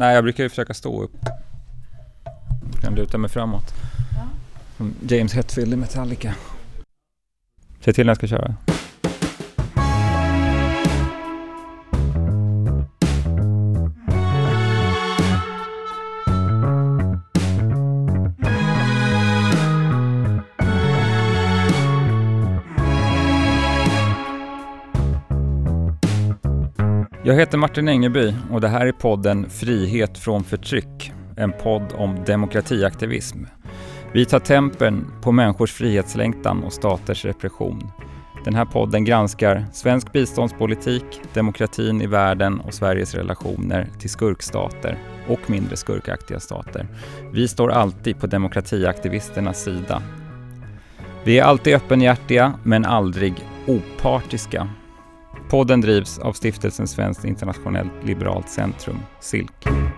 Nej, jag brukar ju försöka stå upp. Jag kan luta mig framåt. Som James Hetfield i Metallica. Säg till när jag ska köra. Jag heter Martin Engeby och det här är podden Frihet från förtryck. En podd om demokratiaktivism. Vi tar tempen på människors frihetslängtan och staters repression. Den här podden granskar svensk biståndspolitik, demokratin i världen och Sveriges relationer till skurkstater och mindre skurkaktiga stater. Vi står alltid på demokratiaktivisternas sida. Vi är alltid öppenhjärtiga men aldrig opartiska. Podden drivs av Stiftelsen Svenskt Internationellt Liberalt Centrum, SILK.